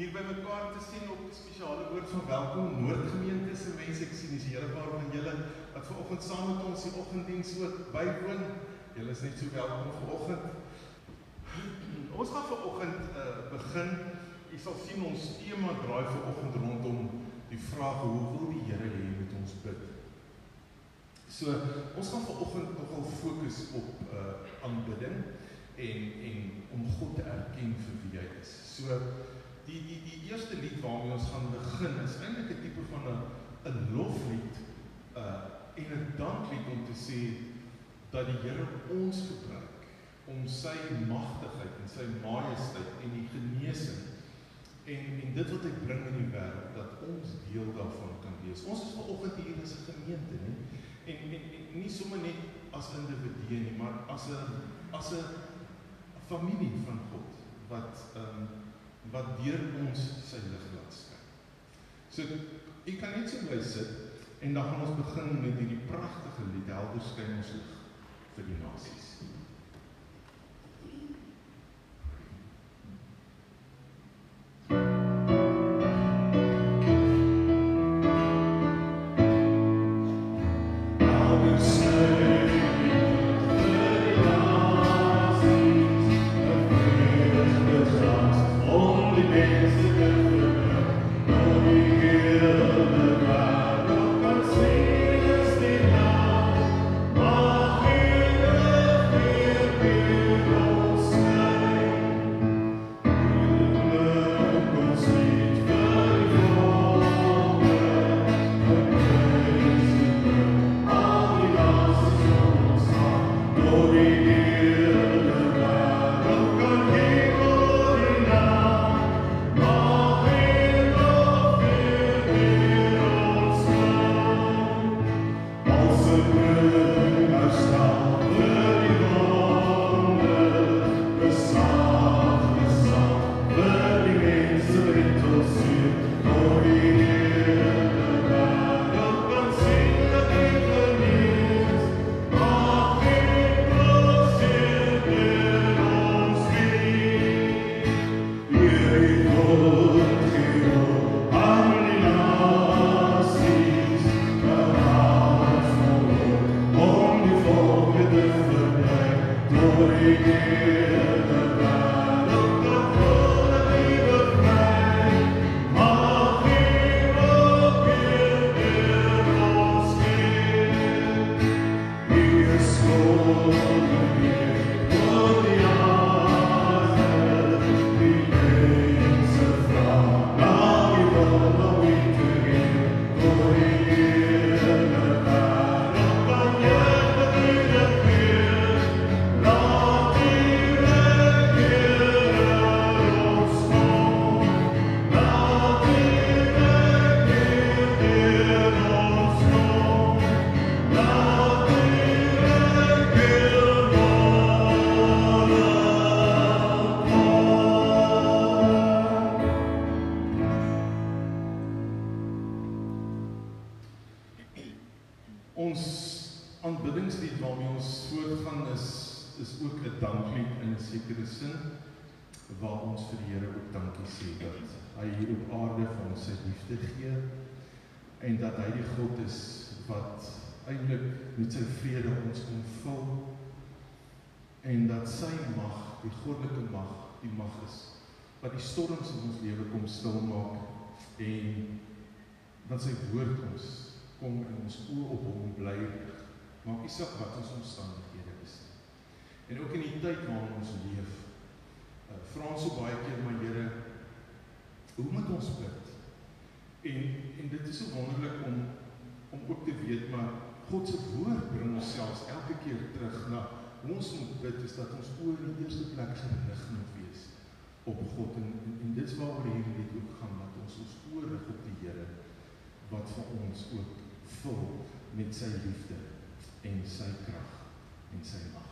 hier by mekaar te sien op 'n spesiale woord van welkom Noordgemeente se mense. Ek sien dis 'n hele paar van julle wat vanoggend saam met ons die oggenddiens ook bywoon. Julle is net so welkom vanoggend. Ons gaan vanoggend uh, begin. U sal sien ons tema draai vanoggend rondom die vraag hoe wil die Here hê moet ons bid? So, ons gaan vanoggend nogal fokus op uh aanbidding en en om God te erken vir wie hy is. So die die die eerste lied waarmee ons gaan begin is eintlik 'n tipe van 'n 'n loflied uh en 'n danklied om te sê dat die Here ons gebruik om sy magtigheid en sy majesteit en die genesing en en dit wat hy bring in die wêreld dat ons deel daarvan kan wees. Ons is vanoggend hier as 'n gemeente, né? En, en en nie sommer net as individue nie, maar as 'n as 'n familie van God wat ehm um, wat deur ons sy lig laat skyn. So ek kan net so bly sit en dan gaan ons begin met hierdie pragtige lied Helder skyn ons lig vir die nasies. En ook in die tyd waarin ons leef, uh, vra ons so baie keer my Here, hoe moet ons bid? En en dit is so wonderlik om om ook te weet maar God se woord bring ons selfs elke keer terug na hoe ons moet bid is dat ons oë in die eerste plek gerig moet wees op God en en, en dit is waaroor hierdie lied ook gaan dat ons ons oë rig op die Here wat vir ons ook vul met sy liefde en sy krag en sy mag.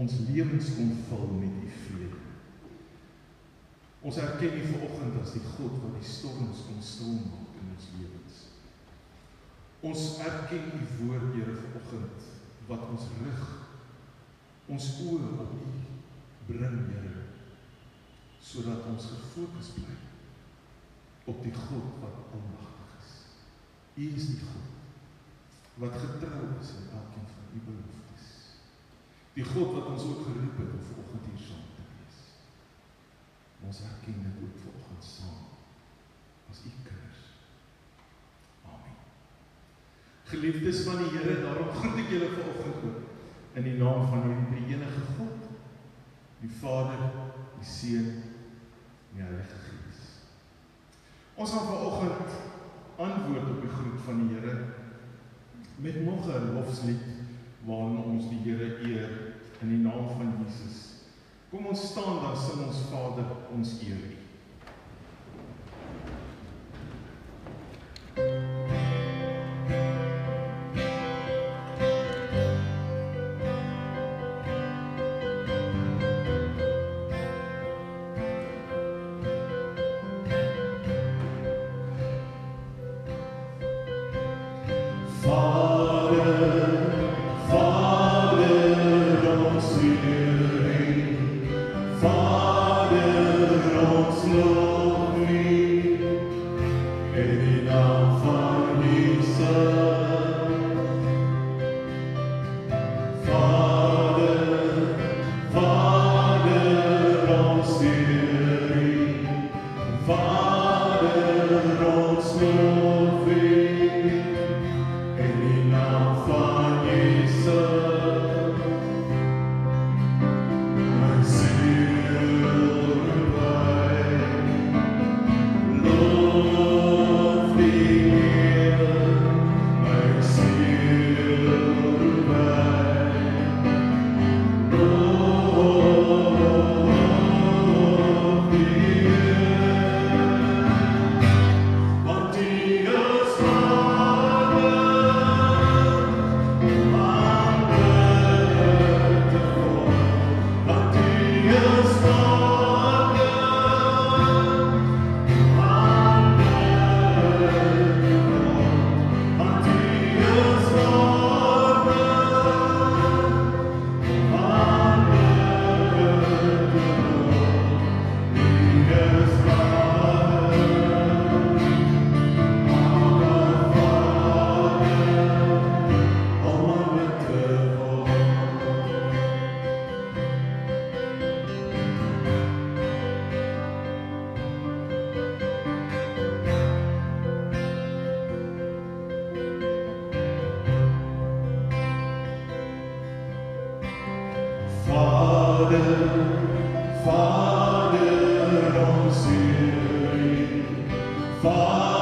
Ons lewens kon vul met U vrede. Ons erken U vanoggend as die God wat die storms kon stil maak in ons lewens. Ons erken U woord, Here, vanoggend wat ons rig ons oë op U bring, Here, sodat ons gefokus bly op die God wat almagtig U is die God wat getrou is in elkeen van u beloftes. Die God wat ons ook geroep het om vanoggend hier saam te wees. Ons erken dit ook vanoggend saam as u kinders. Amen. Geliefdes van die Here, daarom groet ek julle vanoggend ook in die naam van hierdie enige God, die Vader, die Seun en die Heilige Gees. Ons gaan vanoggend antwoord op die groet van die Here met nog 'n lofslied waarin ons die Here eer in die naam van Jesus. Kom ons staan dan sing ons Vader ons eer. Father, Vader ons heerlijk, Vader.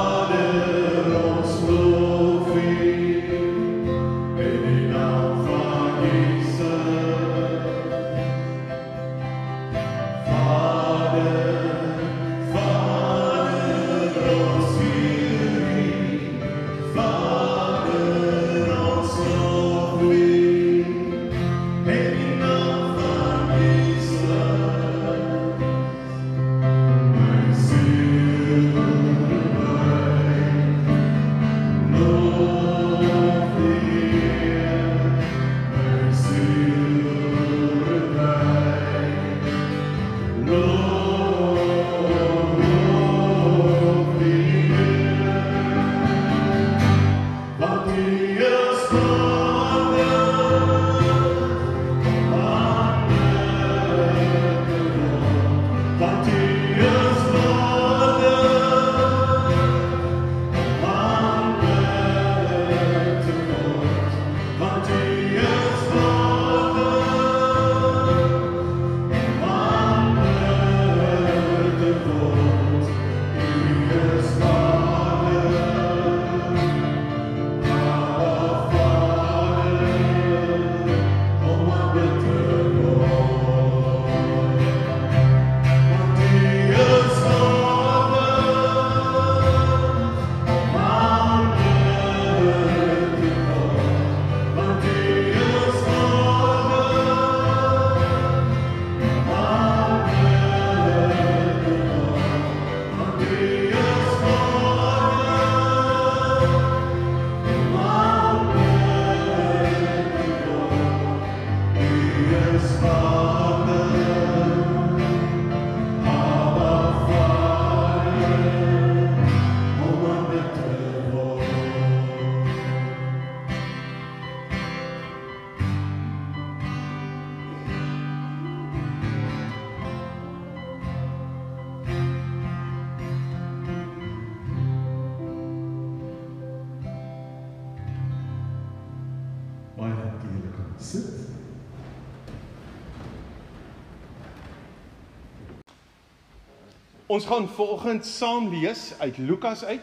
Gaan vanoggend saam lees uit Lukas uit.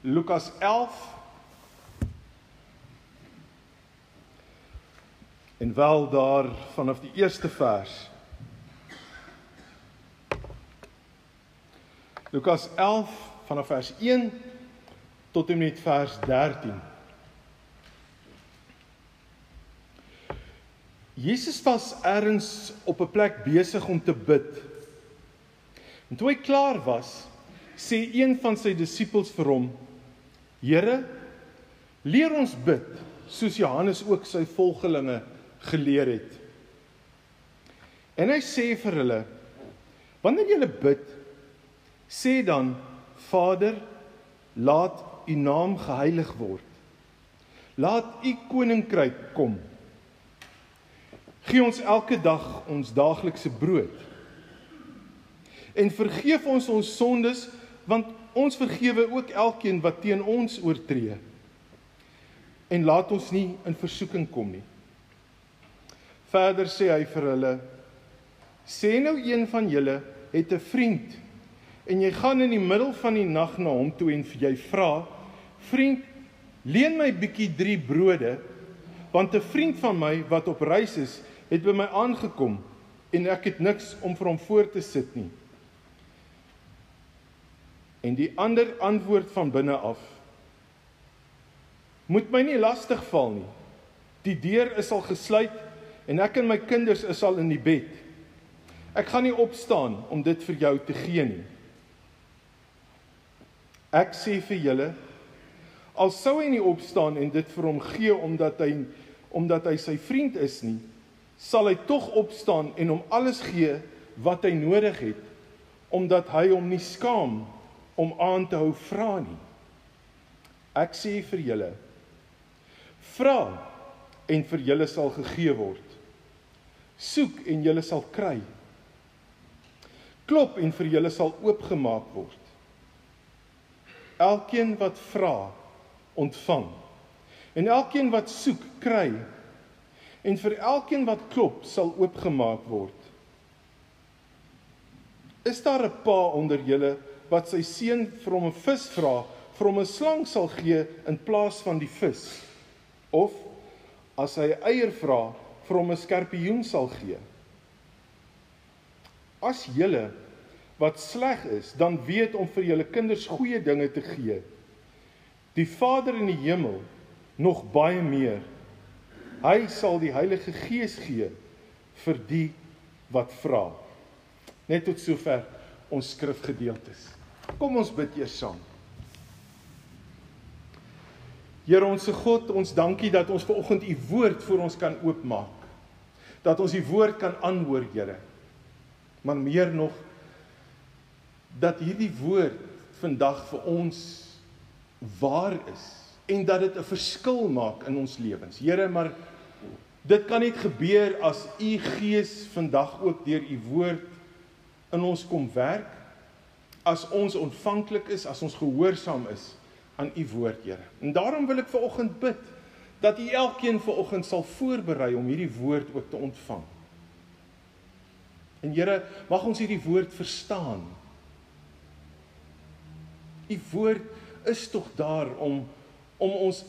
Lukas 11 En wel daar vanaf die eerste vers. Lukas 11 vanaf vers 1 tot en met vers 13. Jesus was ergens op 'n plek besig om te bid. En toe hy klaar was, sê een van sy disippels vir hom: "Here, leer ons bid, soos Johannes ook sy volgelinge geleer het." En hy sê vir hulle: "Wanneer julle bid, sê dan: Vader, laat U naam geheilig word. Laat U koninkryk kom. Gee ons elke dag ons daaglikse brood." En vergeef ons ons sondes want ons vergewe ook elkeen wat teen ons oortree. En laat ons nie in versoeking kom nie. Verder sê hy vir hulle: Sê nou een van julle het 'n vriend en jy gaan in die middel van die nag na hom toe en jy vra: Vriend, leen my bietjie 3 brode want 'n vriend van my wat op reis is, het by my aangekom en ek het niks om vir hom voor te sit nie. En die ander antwoord van binne af: Moet my nie lastig val nie. Die deur is al gesluit en ek en my kinders is al in die bed. Ek gaan nie opstaan om dit vir jou te gee nie. Ek sê vir julle, al sou hy nie opstaan en dit vir hom gee omdat hy omdat hy sy vriend is nie, sal hy tog opstaan en hom alles gee wat hy nodig het omdat hy hom nie skaam nie om aan te hou vra nie. Ek sê vir julle vra en vir julle sal gegee word. Soek en julle sal kry. Klop en vir julle sal oopgemaak word. Elkeen wat vra, ontvang. En elkeen wat soek, kry. En vir elkeen wat klop, sal oopgemaak word. Is daar 'n pa onder julle wat sy seun vir hom 'n vis vra, vir hom 'n slang sal gee in plaas van die vis? Of as hy eier vra, vir hom 'n skorpioen sal gee? As julle wat sleg is, dan weet om vir julle kinders goeie dinge te gee. Die Vader in die hemel nog baie meer. Hy sal die Heilige Gees gee vir die wat vra. Net tot sover ons skrifgedeeltes. Kom ons bid eers saam. Here ons se God, ons dankie dat ons ver oggend u woord vir ons kan oopmaak. Dat ons u woord kan aanhoor, Here. Maar meer nog dat hierdie woord vandag vir ons waar is en dat dit 'n verskil maak in ons lewens. Here, maar dit kan net gebeur as u Gees vandag ook deur u woord in ons kom werk. As ons ontvanklik is, as ons gehoorsaam is aan u woord, Here. En daarom wil ek ver oggend bid dat u elkeen ver oggend sal voorberei om hierdie woord ook te ontvang. En Here, mag ons hierdie woord verstaan. U woord is tog daar om om ons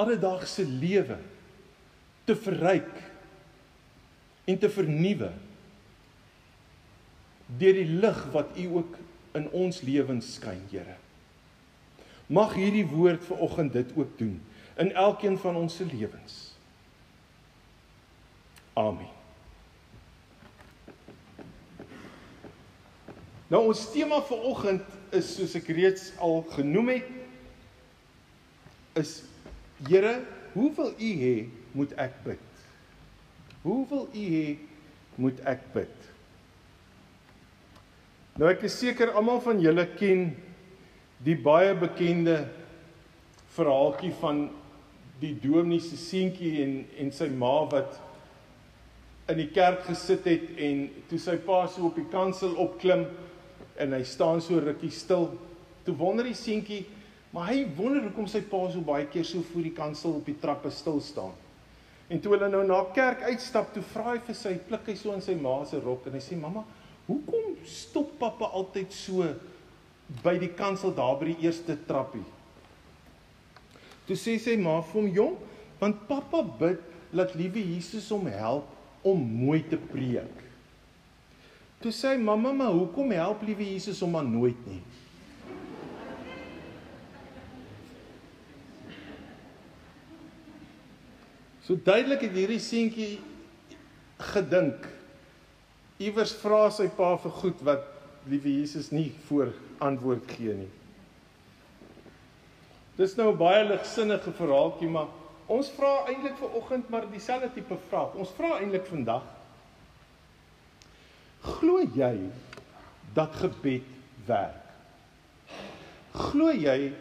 alledaagse lewe te verryk en te vernuwe deur die lig wat u ook in ons lewens skyn, Here. Mag hierdie woord vir oggend dit ook doen in elkeen van ons se lewens. Amen. Nou ons tema vir oggend is soos ek reeds al genoem het is Here, hoe wil U hê moet ek bid? Hoe wil U hê moet ek bid? Nou ek is seker almal van julle ken die baie bekende verhaaltjie van die dominee se seentjie en en sy ma wat in die kerk gesit het en toe sy pa so op die kansel opklim en hy staan so rukkie stil. Toe wonder die seentjie, maar hy wonder hoekom sy pa so baie keer so voor die kansel op die trappe stil staan. En toe hulle nou na kerk uitstap, toe vra hy vir sy pluk hy so in sy ma se rok en hy sê mamma, hoekom stop pappa altyd so by die kansel daar by die eerste trappie? Toe sê sy ma vir hom, "Jong, want pappa bid dat liewe Jesus hom help om mooi te preek." Toe sê "Mamma, maar hoekom help liewe Jesus hom maar nooit nie?" So duidelik het hierdie seentjie gedink iewers vra sy pa vir goed wat liewe Jesus nie voor antwoord gee nie. Dis nou 'n baie ligsinnige verhaaltjie, maar ons vra eintlik vir oggend maar dieselfde tipe vraag. Ons vra eintlik vandag Glo jy dat gebed werk? Glo jy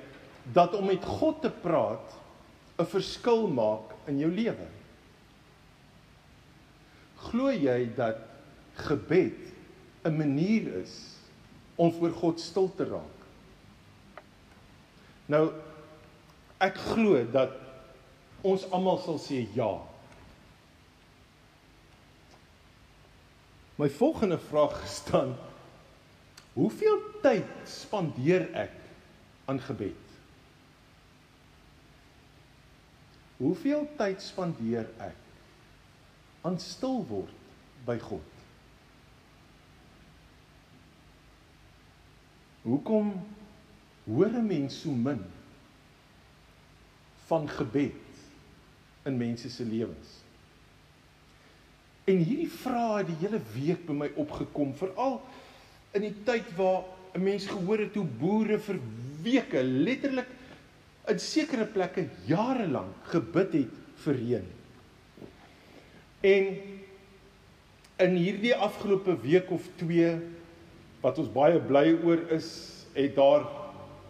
dat om met God te praat 'n verskil maak in jou lewe? Glo jy dat gebed 'n manier is om voor God stil te raak? Nou ek glo dat ons almal sal sê ja. My volgende vraag gestaan: Hoeveel tyd spandeer ek aan gebed? Hoeveel tyd spandeer ek aan stil word by God? Hoekom hoor 'n mens so min van gebed in mense se lewens? En hierdie vrae het die hele week by my opgekom, veral in die tyd waar 'n mens gehoor het hoe boere vir weke, letterlik in sekere plekke jare lank gebid het vir reën. En in hierdie afgelope week of 2 wat ons baie bly oor is, het daar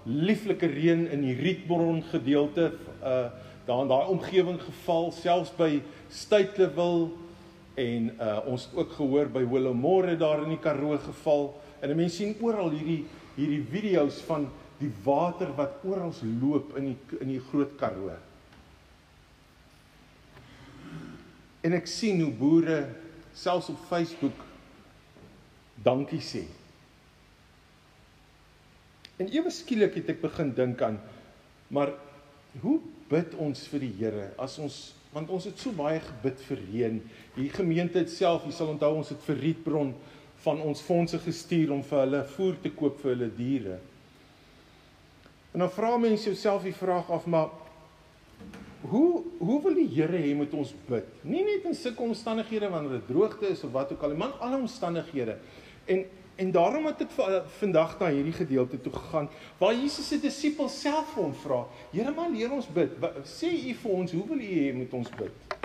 lieflike reën in die Rietbron gedeelte uh daar in daai omgewing geval, selfs by Stytlewil en uh ons het ook gehoor by Willowmore daar in die Karoo geval en mense sien oral hierdie hierdie video's van die water wat oral loop in die in die groot Karoo. En ek sien hoe boere selfs op Facebook dankie sê. En ewe skielik het ek begin dink aan maar hoe bid ons vir die Here as ons want ons het so baie gebid vir reën. Die gemeente self, jy sal onthou ons het vir Rietbron van ons fondse gestuur om vir hulle voer te koop vir hulle diere. En dan vra mense jouself die vraag af maar hoe hoe wil die Here hê moet ons bid? Nie net in sulke omstandighede wanneer dit droogte is of wat ook al, maar in alle omstandighede. En en daarom het ek vandag na hierdie gedeelte toe gegaan waar Jesus se disippels self vir hom vra: "Here, maar leer ons bid. Sê U vir ons, hoe wil U hê moet ons bid?"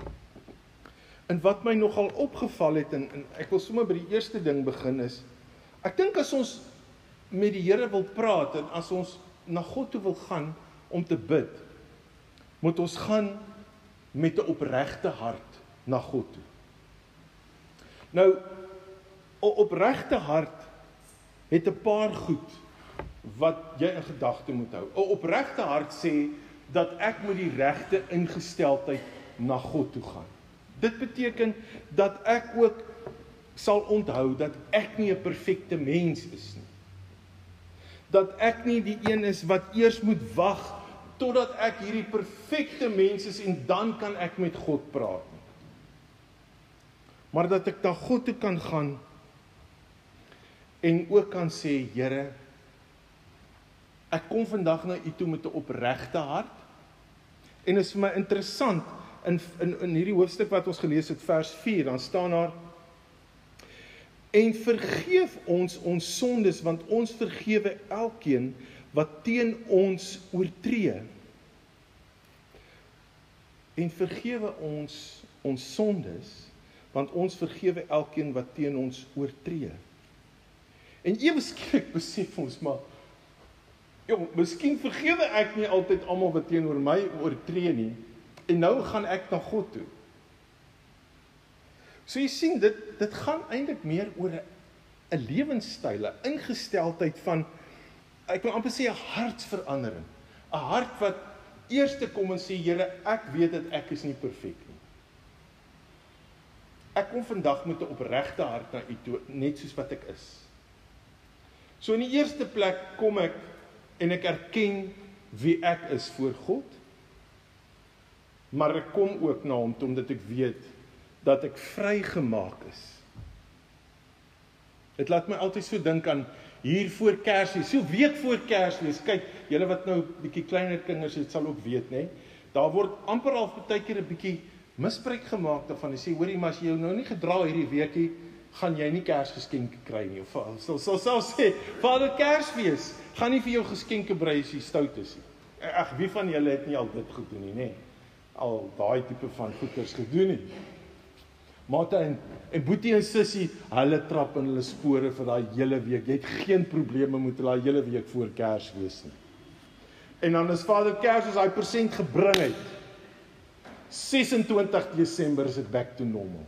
En wat my nogal opgeval het en, en ek wil sommer by die eerste ding begin is ek dink as ons met die Here wil praat en as ons na God toe wil gaan om te bid, moet ons gaan met 'n opregte hart na God toe. Nou opregte hart het 'n paar goed wat jy in gedagte moet hou. 'n Opregte hart sê dat ek met die regte ingesteldheid na God toe gaan. Dit beteken dat ek ook sal onthou dat ek nie 'n perfekte mens is nie. Dat ek nie die een is wat eers moet wag totdat ek hierdie perfekte mens is en dan kan ek met God praat nie. Maar dat ek na God toe kan gaan en ook kan sê Here ek kom vandag na u toe met 'n opregte hart. En is vir my interessant in in in hierdie hoofstuk wat ons gelees het vers 4 dan staan daar en vergeef ons ons sondes want ons vergewe elkeen wat teen ons oortree. En vergewe ons ons sondes want ons vergewe elkeen wat teen ons oortree En ewe skielik besef ons maar jong, miskien vergewe ek nie altyd almal wat teenoor my oortree nie. En nou gaan ek na God toe. So jy sien dit dit gaan eintlik meer oor 'n 'n lewenstyl, 'n ingesteldheid van ek wil amper sê 'n hartsverandering. 'n Hart wat eers te kom en sê Here, ek weet dat ek is nie perfek nie. Ek kom vandag met 'n opregte hart na U toe, net soos wat ek is. So in die eerste plek kom ek en ek erken wie ek is voor God. Maar ek kom ook na hom omdat ek weet dat ek vrygemaak is. Dit laat my altyd so dink aan hier voor Kersfees, so week voor Kersfees. Kyk, julle wat nou bietjie kleiner kinders het, sal ook weet, nê? Daar word amper al baie keer 'n bietjie misbruik gemaak daarvan. Hulle sê, hoorie, maar as jy jou nou nie gedra hierdie weekie gaan jy nie Kersgeskenke kry nie of sal sal sal sê Vader Kersfees gaan nie vir jou geskenke brei as jy stout is nie. Ag wie van julle het nie al dit gedoen nie, nê? Al daai tipe van goeders gedoen nie. Mate en en Boetie en Sissie, hulle trap in hulle spore vir daai hele week. Jy het geen probleme met hulle daai hele week voor Kersfees nie. En dan is Vader Kers as hy persent gebring het. 26 Desember is dit back to normal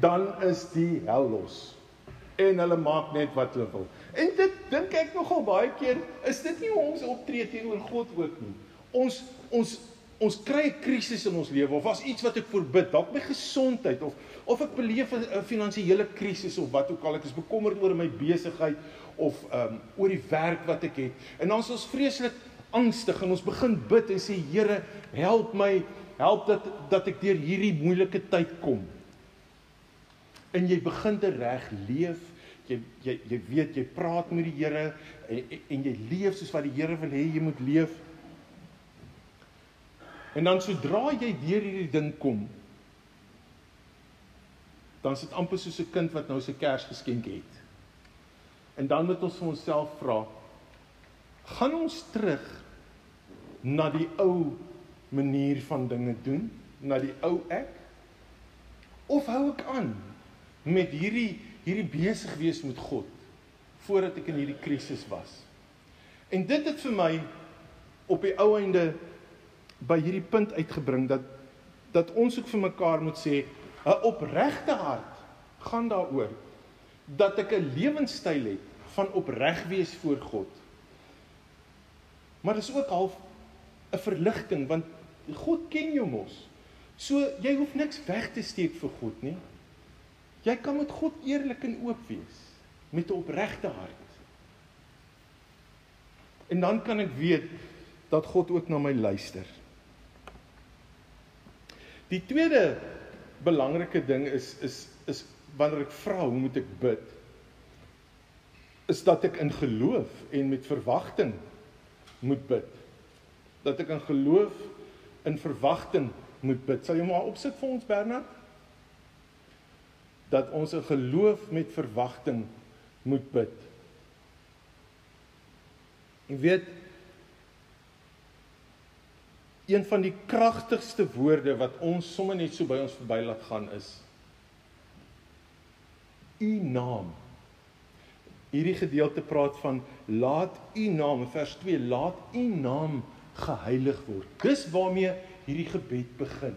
dan is die hel los. En hulle maak net wat hulle wil. En dit dink ek nogal baie keer is dit nie ons optree teenoor God ook nie. Ons ons ons kry 'n krisis in ons lewe of as iets wat ek voorbid, dalk my gesondheid of of ek beleef 'n finansiële krisis of wat ook al ek is bekommerd oor my besigheid of ehm um, oor die werk wat ek het. En dan is ons vreeslik angstig en ons begin bid en sê Here, help my, help dat dat ek deur hierdie moeilike tyd kom en jy begin te reg leef. Jy jy jy weet jy praat met die Here en en jy leef soos wat die Here wil hê jy moet leef. En dan sodra jy deur hierdie ding kom, dan is dit amper soos 'n kind wat nou sy Kersgeskenk het. En dan moet ons vir onsself vra: gaan ons terug na die ou manier van dinge doen, na die ou ek? Of hou ek aan met hierdie hierdie besig wees met God voordat ek in hierdie krisis was. En dit het vir my op die ou einde by hierdie punt uitgebring dat dat ons ook vir mekaar moet sê 'n opregte hart gaan daaroor dat ek 'n lewenstyl het van opreg wees voor God. Maar dis ook half 'n verligting want God ken jou mos. So jy hoef niks weg te steek vir God nie. Jy kan met God eerlik en oop wees met 'n opregte hart. En dan kan ek weet dat God ook na my luister. Die tweede belangrike ding is is is wanneer ek vra hoe moet ek bid? Is dat ek in geloof en met verwagting moet bid. Dat ek in geloof in verwagting moet bid. Sal jy maar opsit vir ons Bernard? Dat ons 'n geloof met verwagting moet bid. Jy weet een van die kragtigste woorde wat ons sommer net so by ons verby laat gaan is u naam. Hierdie gedeelte praat van laat u naam vers 2 laat u naam geheilig word. Dis waarmee hierdie gebed begin.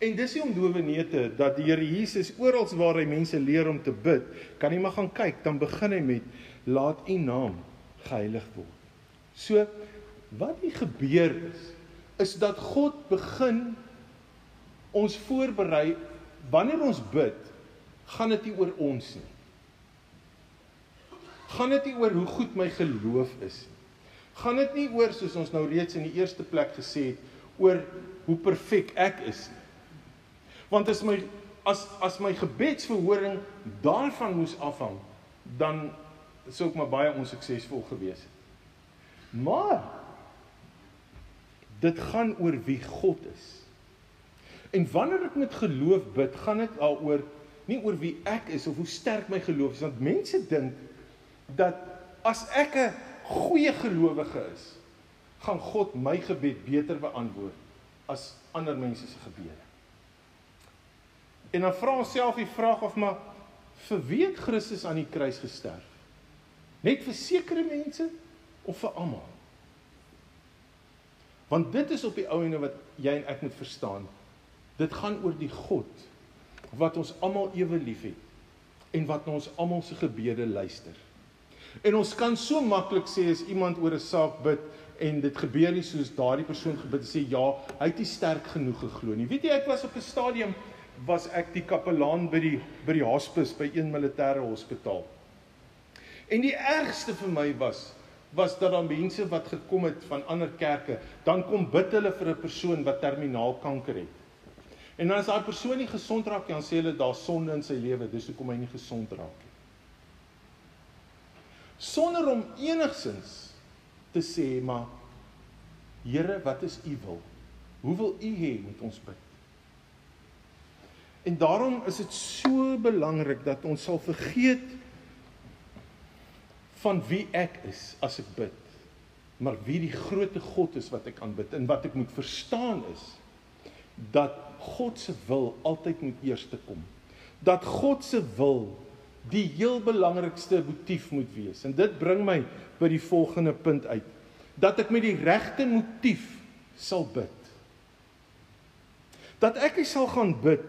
En dis nie om dowenete dat die Here Jesus oral waar hy mense leer om te bid, kan jy maar gaan kyk, dan begin hy met laat u naam geheilig word. So wat hier gebeur is, is dat God begin ons voorberei wanneer ons bid, gaan dit nie oor ons nie. Gaan dit nie oor hoe goed my geloof is nie. Gaan dit nie oor soos ons nou reeds in die eerste plek gesê het oor hoe perfek ek is nie. Want as my as as my gebedsverhoring daarvan moes afhang, dan sou ek maar baie onsuksesvol gewees het. Maar dit gaan oor wie God is. En wanneer ek met geloof bid, gaan dit daaroor nie oor wie ek is of hoe sterk my geloof is, want mense dink dat as ek 'n goeie gelowige is, gaan God my gebed beter beantwoord as ander mense se gebede. En dan vra ons self die vraag of maar vir wie het Christus aan die kruis gesterf? Net vir sekere mense of vir almal? Want dit is op die ou ene wat jy en ek moet verstaan. Dit gaan oor die God wat ons almal ewe liefhet en wat na ons almal se gebede luister. En ons kan so maklik sê as iemand oor 'n saak bid en dit gebeur nie soos daardie persoon gebid sê ja, hy het nie sterk genoeg geglo nie. Weet jy ek was op 'n stadium was ek die kapelaan by die by die hospis by een militêre hospitaal. En die ergste vir my was was dat daar mense wat gekom het van ander kerke, dan kom bid hulle vir 'n persoon wat terminaal kanker het. En as daai persoon nie gesond raak nie, dan sê hulle daar sonde in sy lewe, dis hoekom hy nie gesond raak nie. Sonder om enigsins te sê maar Here, wat is u wil? Hoe wil u hê moet ons bid? En daarom is dit so belangrik dat ons sal vergeet van wie ek is as ek bid, maar wie die grootte God is wat ek aanbid en wat ek moet verstaan is dat God se wil altyd moet eerste kom. Dat God se wil die heel belangrikste motief moet wees. En dit bring my by die volgende punt uit. Dat ek met die regte motief sal bid. Dat ek nie sal gaan bid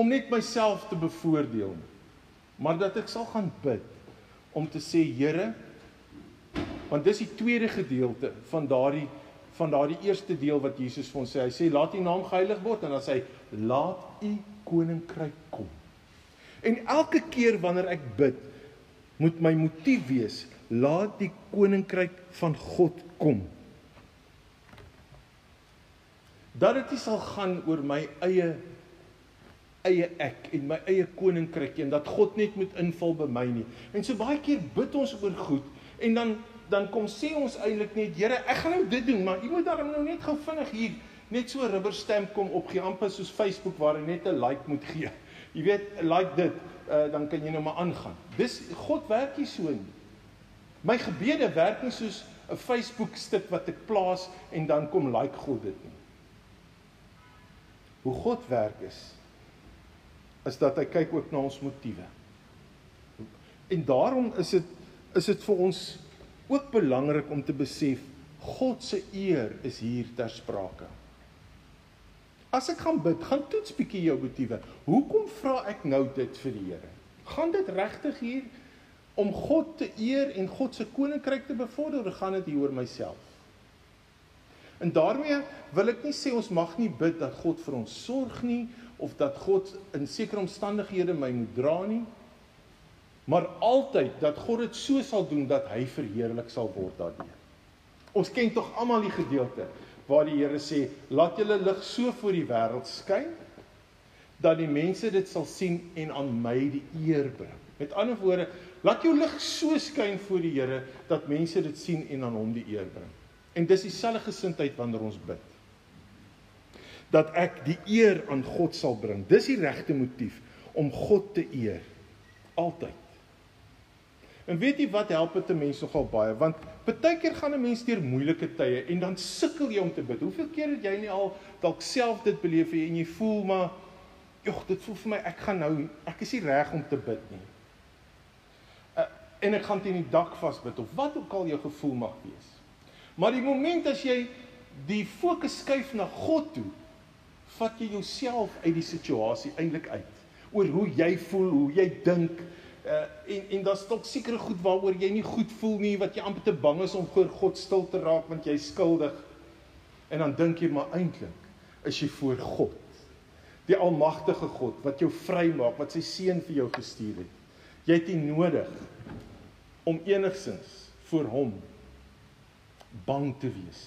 om net myself te bevoordeel nie. Maar dat ek sal gaan bid om te sê Here want dis die tweede gedeelte van daardie van daardie eerste deel wat Jesus vir ons sê. Hy sê laat U naam geheilig word en dan sê hy laat U koninkryk kom. En elke keer wanneer ek bid, moet my motief wees laat die koninkryk van God kom. Dat dit nie sal gaan oor my eie eie ek en my eie koninkryk en dat God net moet inval by my nie. En so baie keer bid ons oor goed en dan dan kom sê ons eintlik net Here, ek gaan nou dit doen, maar jy moet daarom nou net gou vinnig hier net so rubber stamp kom op gee amper soos Facebook waar jy net 'n like moet gee. Jy weet, like dit, uh, dan kan jy nou maar aangaan. Dis God werk nie so nie. My gebede werk nie soos 'n Facebook stuk wat ek plaas en dan kom like God dit nie. Hoe God werk is is dat hy kyk ook na ons motiewe. En daarom is dit is dit vir ons ook belangrik om te besef God se eer is hier ter sprake. As ek gaan bid, gaan toets bietjie jou motiewe. Hoekom vra ek nou dit vir die Here? Gaan dit regtig hier om God te eer en God se koninkryk te bevorder of gaan dit hier oor myself? En daarmee wil ek nie sê ons mag nie bid dat God vir ons sorg nie of dat God in sekere omstandighede my moet dra nie. maar altyd dat God dit so sal doen dat hy verheerlik sal word daardeur. Ons ken tog almal die gedeelte waar die Here sê, "Laat julle lig so voor die wêreld skyn dat die mense dit sal sien en aan my die eer bring." Met ander woorde, laat jou lig so skyn voor die Here dat mense dit sien en aan hom die eer bring. En dis dieselfde gesindheid wanneer ons bid. Dat ek die eer aan God sal bring. Dis die regte motief om God te eer altyd. En weet jy wat help dit 'n mens nogal baie? Want baie keer gaan 'n mens deur moeilike tye en dan sukkel jy om te bid. Hoeveel keer het jy nie al dalk self dit beleef en jy voel maar jogg, dit voel vir my ek gaan nou ek is nie reg om te bid nie. Uh, en ek gaan teen die dak vasbid of wat ook al jou gevoel mag wees. Maar die oomblik as jy die fokus skuif na God toe, vat jy jouself uit die situasie eintlik uit oor hoe jy voel, hoe jy dink, Uh en en daar's dalk sekere goed waaroor jy nie goed voel nie, wat jy amper te bang is om voor God stil te raak want jy's skuldig. En dan dink jy maar eintlik is jy voor God. Die almagtige God wat jou vrymaak, wat sy seun vir jou gestuur het. Jy het nie nodig om enigsins voor hom bang te wees.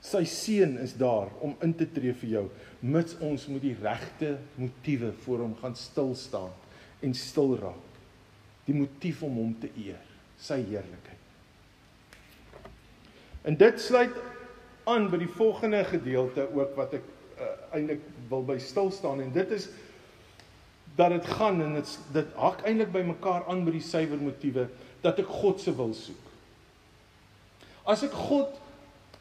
Sy seun is daar om in te tree vir jou mits ons met die regte motiewe voor hom gaan stil staan en stil raak. Die motief om hom te eer, sy heerlikheid. En dit sluit aan by die volgende gedeelte ook wat ek uh, eintlik wil by stil staan en dit is dat dit gaan en dit dit hak eintlik by mekaar aan by die suiwer motiewe dat ek God se wil soek. As ek God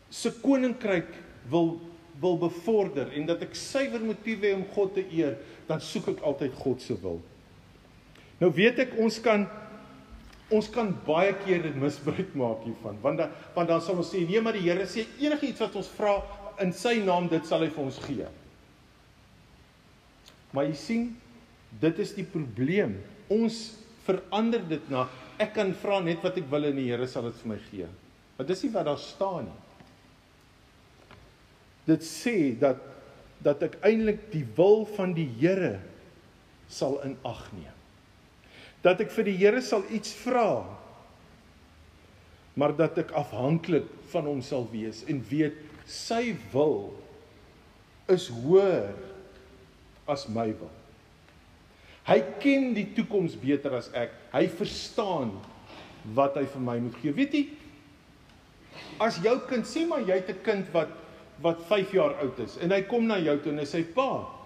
se koninkryk wil wil bevorder en dat ek suiwer motiewe om God te eer, dan soek ek altyd God se wil. Nou weet ek ons kan ons kan baie keer dit misbruik maak hiervan want dan want dan sal ons sê nee maar die Here sê enigiets wat ons vra in sy naam dit sal hy vir ons gee. Maar jy sien dit is die probleem. Ons verander dit na ek kan vra net wat ek wil en die Here sal dit vir my gee. Maar dis nie wat daar staan nie. Dit sê dat dat ek eintlik die wil van die Here sal in ag neem dat ek vir die Here sal iets vra maar dat ek afhanklik van hom sal wees en weet sy wil is hoër as my wil. Hy ken die toekoms beter as ek. Hy verstaan wat hy vir my moet gee. Weet jy? As jou kind sê maar jy het 'n kind wat wat 5 jaar oud is en hy kom na jou toe en hy sê pa,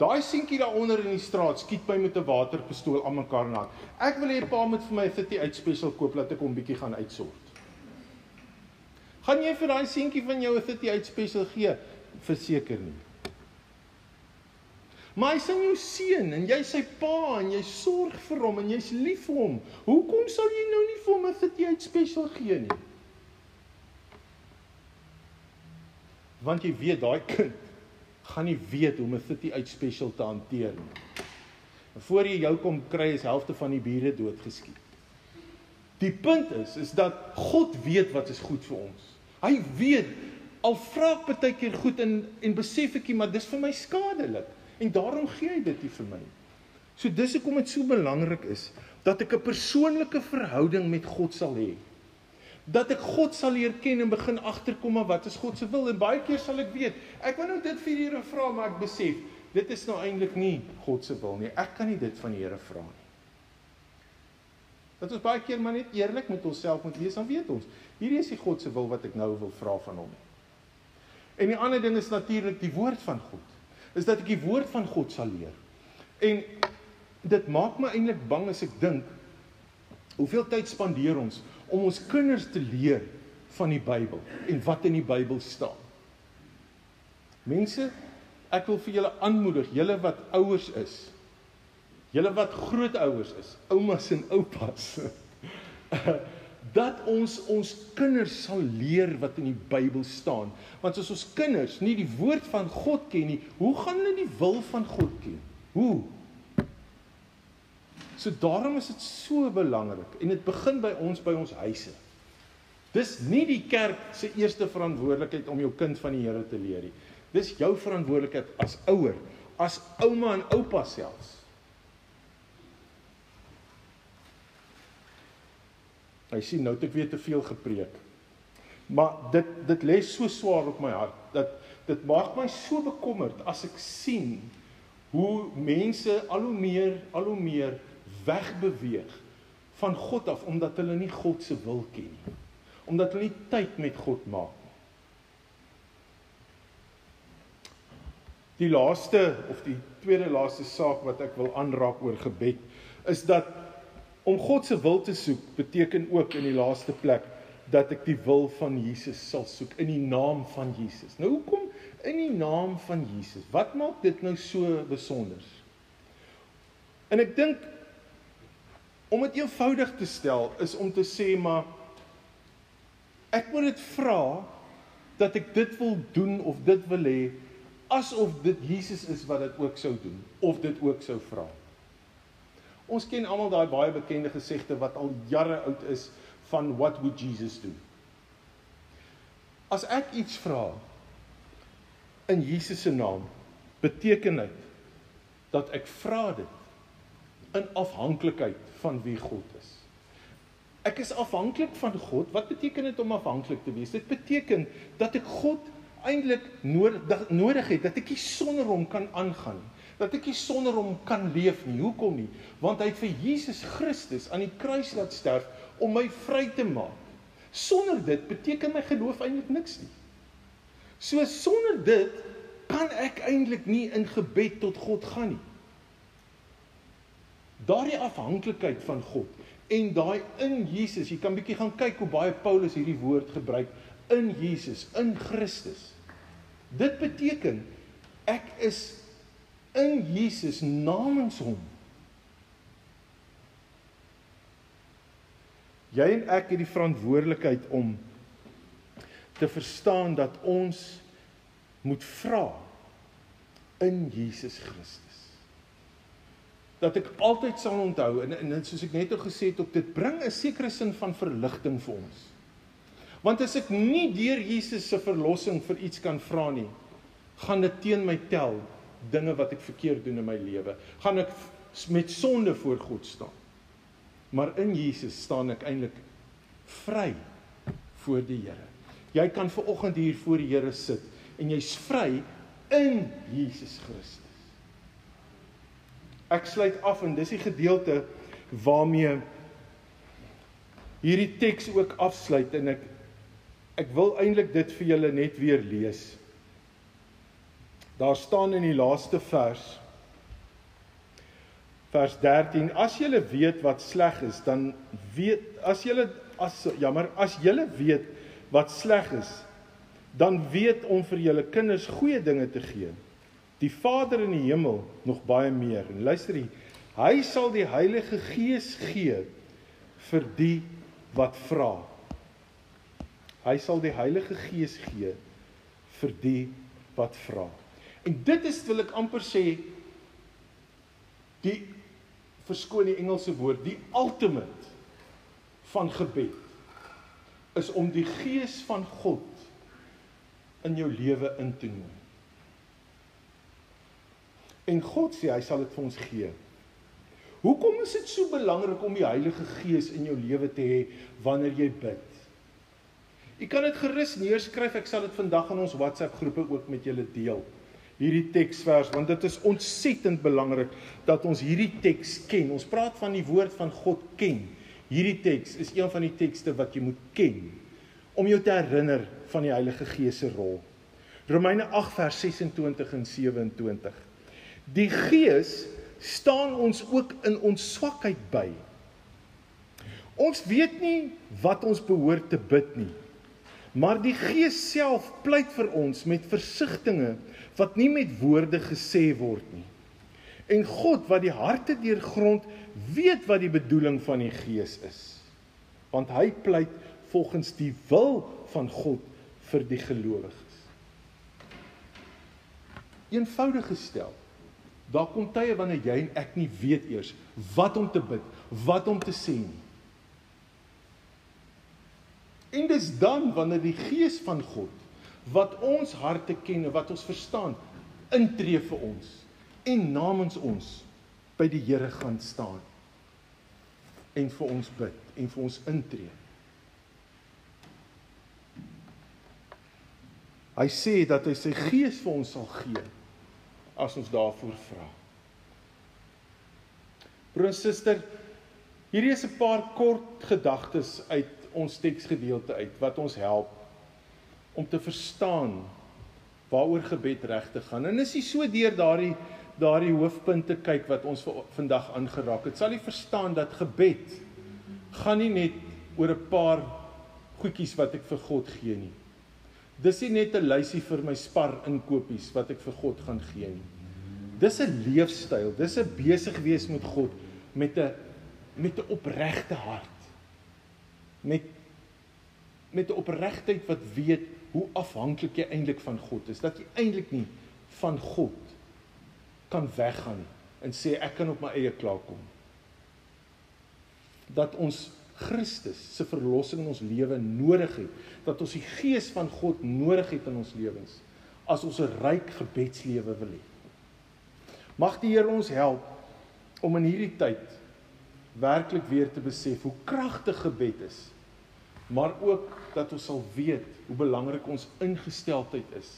Daai seentjie daaronder in die straat skiet my met 'n waterpistool aan mekaar na. Ek wil hê pa moet vir my 'n 38 special koop laat ek hom bietjie gaan uitsort. Gaan jy vir daai seentjie van jou 'n 38 special gee? Verseker nie. Hy sien jou seun en jy sy pa en jy sorg vir hom en jy's lief vir hom. Hoekom sal jy nou nie vir hom 'n 38 special gee nie? Want jy weet daai kind gaan nie weet hoe om 'n city uit special te hanteer nie. En voor jy jou kom kry is helfte van die bure doodgeskiet. Die punt is is dat God weet wat is goed vir ons. Hy weet al vra ek baie keer goed en en besef ek jy maar dis vir my skadelik en daarom gee hy dit nie vir my. So dis hoekom dit so belangrik is dat ek 'n persoonlike verhouding met God sal hê dat ek God sal leer ken en begin agterkom maar wat is God se wil? En baie keer sal ek weet ek wou nou dit vir die Here vra maar ek besef dit is nou eintlik nie God se wil nie. Ek kan nie dit van die Here vra nie. Dat ons baie keer maar net eerlik met onsself moet wees dan weet ons hierdie is die God se wil wat ek nou wil vra van hom. En die ander ding is natuurlik die woord van God. Is dat ek die woord van God sal leer. En dit maak my eintlik bang as ek dink hoeveel tyd spandeer ons om ons kinders te leer van die Bybel en wat in die Bybel staan. Mense, ek wil vir julle aanmoedig, julle wat ouers is, julle wat grootouers is, oumas en oupas, dat ons ons kinders sal leer wat in die Bybel staan. Want as ons kinders nie die woord van God ken nie, hoe gaan hulle die wil van God ken? Hoe? So daarom is dit so belangrik en dit begin by ons by ons huise. Dis nie die kerk se eerste verantwoordelikheid om jou kind van die Here te leer nie. Dis jou verantwoordelikheid as ouer, as ouma en oupa selfs. Hy sien nou het ek weer te veel gepreek. Maar dit dit lê so swaar op my hart dat dit maak my so bekommerd as ek sien hoe mense al hoe meer al hoe meer wegbeweeg van God af omdat hulle nie God se wil ken nie. Omdat hulle nie tyd met God maak nie. Die laaste of die tweede laaste saak wat ek wil aanraak oor gebed is dat om God se wil te soek beteken ook in die laaste plek dat ek die wil van Jesus sal soek in die naam van Jesus. Nou hoekom in die naam van Jesus? Wat maak dit nou so besonder? En ek dink om dit eenvoudig te stel is om te sê maar ek moet dit vra dat ek dit wil doen of dit wil hê asof dit Jesus is wat dit ook sou doen of dit ook sou vra. Ons ken almal daai baie bekende gesegde wat al jare oud is van what would Jesus do? As ek iets vra in Jesus se naam, beteken dit dat ek vra dit in afhanklikheid van wie God is. Ek is afhanklik van God. Wat beteken dit om afhanklik te wees? Dit beteken dat ek God eintlik nodig nodig het dat ek nie sonder hom kan aangaan nie dat ek nie sonder hom kan leef nie. Hoekom nie? Want hy het vir Jesus Christus aan die kruis laat sterf om my vry te maak. Sonder dit beteken my geloof eintlik niks nie. So sonder dit kan ek eintlik nie in gebed tot God gaan nie. Daardie afhanklikheid van God en daai in Jesus, jy kan bietjie gaan kyk hoe baie Paulus hierdie woord gebruik in Jesus, in Christus. Dit beteken ek is in Jesus namens hom Jy en ek het die verantwoordelikheid om te verstaan dat ons moet vra in Jesus Christus. Dat ek altyd sal onthou en en soos ek net al gesê het, ook dit bring 'n sekere sin van verligting vir ons. Want as ek nie deur Jesus se verlossing vir iets kan vra nie, gaan dit teen my tel dinge wat ek verkeerd doen in my lewe. Gaan ek met sonde voor God staan. Maar in Jesus staan ek eintlik vry voor die Here. Jy kan ver oggend hier voor die Here sit en jy's vry in Jesus Christus. Ek sluit af en dis die gedeelte waarmee hierdie teks ook afsluit en ek ek wil eintlik dit vir julle net weer lees. Daar staan in die laaste vers vers 13 as jy weet wat sleg is dan weet as jy as jammer as jy weet wat sleg is dan weet om vir julle kinders goeie dinge te gee die Vader in die hemel nog baie meer. En luister hier hy sal die Heilige Gees gee vir die wat vra. Hy sal die Heilige Gees gee vir die wat vra. En dit is wil ek amper sê die verskoon die Engelse woord, die ultimate van gebed is om die gees van God in jou lewe in te nooi. En God sê hy sal dit vir ons gee. Hoekom is dit so belangrik om die Heilige Gees in jou lewe te hê wanneer jy bid? Jy kan dit gerus neerskryf, ek sal dit vandag in ons WhatsApp groepe ook met julle deel hierdie teksvers want dit is ontsettend belangrik dat ons hierdie teks ken. Ons praat van die woord van God ken. Hierdie teks is een van die tekste wat jy moet ken om jou te herinner van die Heilige Gees se rol. Romeine 8 vers 26 en 27. Die Gees staan ons ook in ons swakheid by. Ons weet nie wat ons behoort te bid nie. Maar die Gees self pleit vir ons met versigtings wat nie met woorde gesê word nie. En God wat die harte deurgrond, weet wat die bedoeling van die Gees is. Want hy pleit volgens die wil van God vir die gelowiges. Eenvoudig gestel, daar kom tye wanneer jy en ek nie weet eers wat om te bid, wat om te sê nie. En dis dan wanneer die Gees van God wat ons harte ken en wat ons verstaan intree vir ons en namens ons by die Here gaan staan. en vir ons bid en vir ons intree. Hy sê dat hy sy gees vir ons sal gee as ons daarvoor vra. Broer en suster, hierdie is 'n paar kort gedagtes uit ons teksgedeelte uit wat ons help om te verstaan waaroor gebed regtig gaan. En as jy so deur daardie daardie hoofpunte kyk wat ons vandag aangeraak het, sal jy verstaan dat gebed gaan nie net oor 'n paar goedjies wat ek vir God gee nie. Dis nie net 'n lysie vir my spar inkopies wat ek vir God gaan gee nie. Dis 'n leefstyl, dis 'n besig wees met God met 'n met 'n opregte hart. Met met 'n opregtheid wat weet hoe afhanklik jy eintlik van God is. Dat jy eintlik nie van God kan weggaan en sê ek kan op my eie klaarkom. Dat ons Christus se verlossing in ons lewe nodig het, dat ons die gees van God nodig het in ons lewens as ons 'n ryk gebedslewe wil hê. Mag die Here ons help om in hierdie tyd werklik weer te besef hoe kragtig gebed is, maar ook dat ons sal weet hoe belangrik ons ingesteldheid is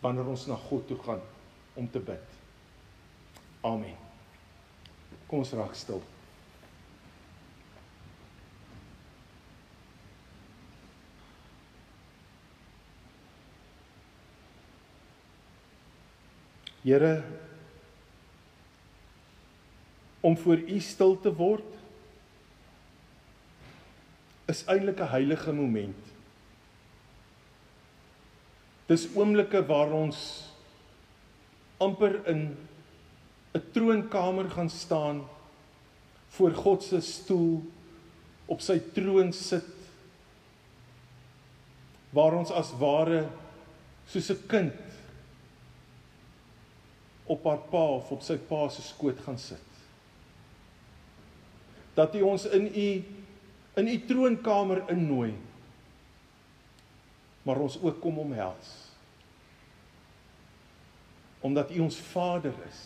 wanneer ons na God toe gaan om te bid. Amen. Kom ons raak stil. Here om voor U stil te word is eintlik 'n heilige moment. Dis oomblikke waar ons amper in 'n troonkamer gaan staan voor God se stoel op sy troon sit waar ons as ware soos 'n kind op haar pa of op sy pa se skoot gaan sit. Dat hy ons in u in u troonkamer innooi. Maar ons ook kom omhels. Omdat u ons Vader is.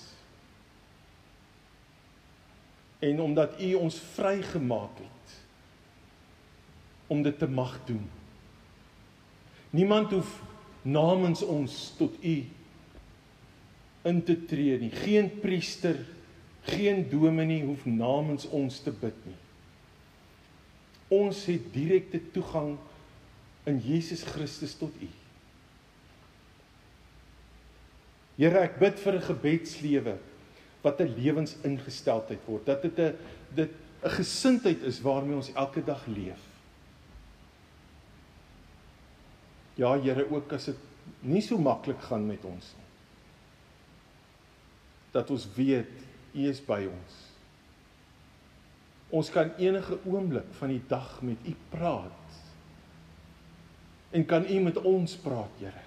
En omdat u ons vrygemaak het om dit te mag doen. Niemand hoef namens ons tot u in te tree nie. Geen priester, geen dominee hoef namens ons te bid nie. Ons het direkte toegang in Jesus Christus tot U. Here, ek bid vir 'n gebedslewe wat 'n lewensingesteldheid word. Dat dit 'n dit 'n gesindheid is waarmee ons elke dag leef. Ja, Here, ook as dit nie so maklik gaan met ons nie. Dat ons weet U is by ons. Ons kan enige oomblik van die dag met U praat. En kan U met ons praat, Here?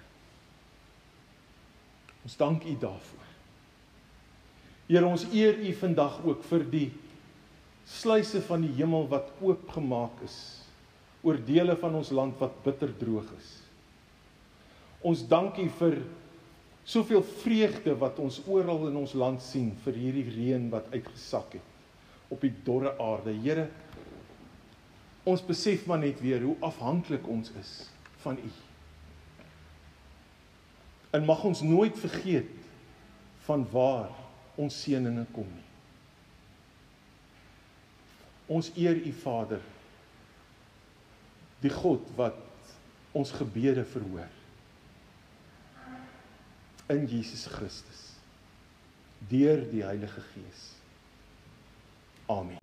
Ons dank U daarvoor. Here, ons eer U vandag ook vir die sluise van die hemel wat oopgemaak is oor dele van ons land wat bitter droog is. Ons dank U vir soveel vreugde wat ons oral in ons land sien vir hierdie reën wat uitgesak het op die dorre aarde. Here, ons besef maar net weer hoe afhanklik ons is van U. En mag ons nooit vergeet van waar ons seëninge kom nie. Ons eer U Vader, die God wat ons gebede verhoor in Jesus Christus deur die Heilige Gees. Amen.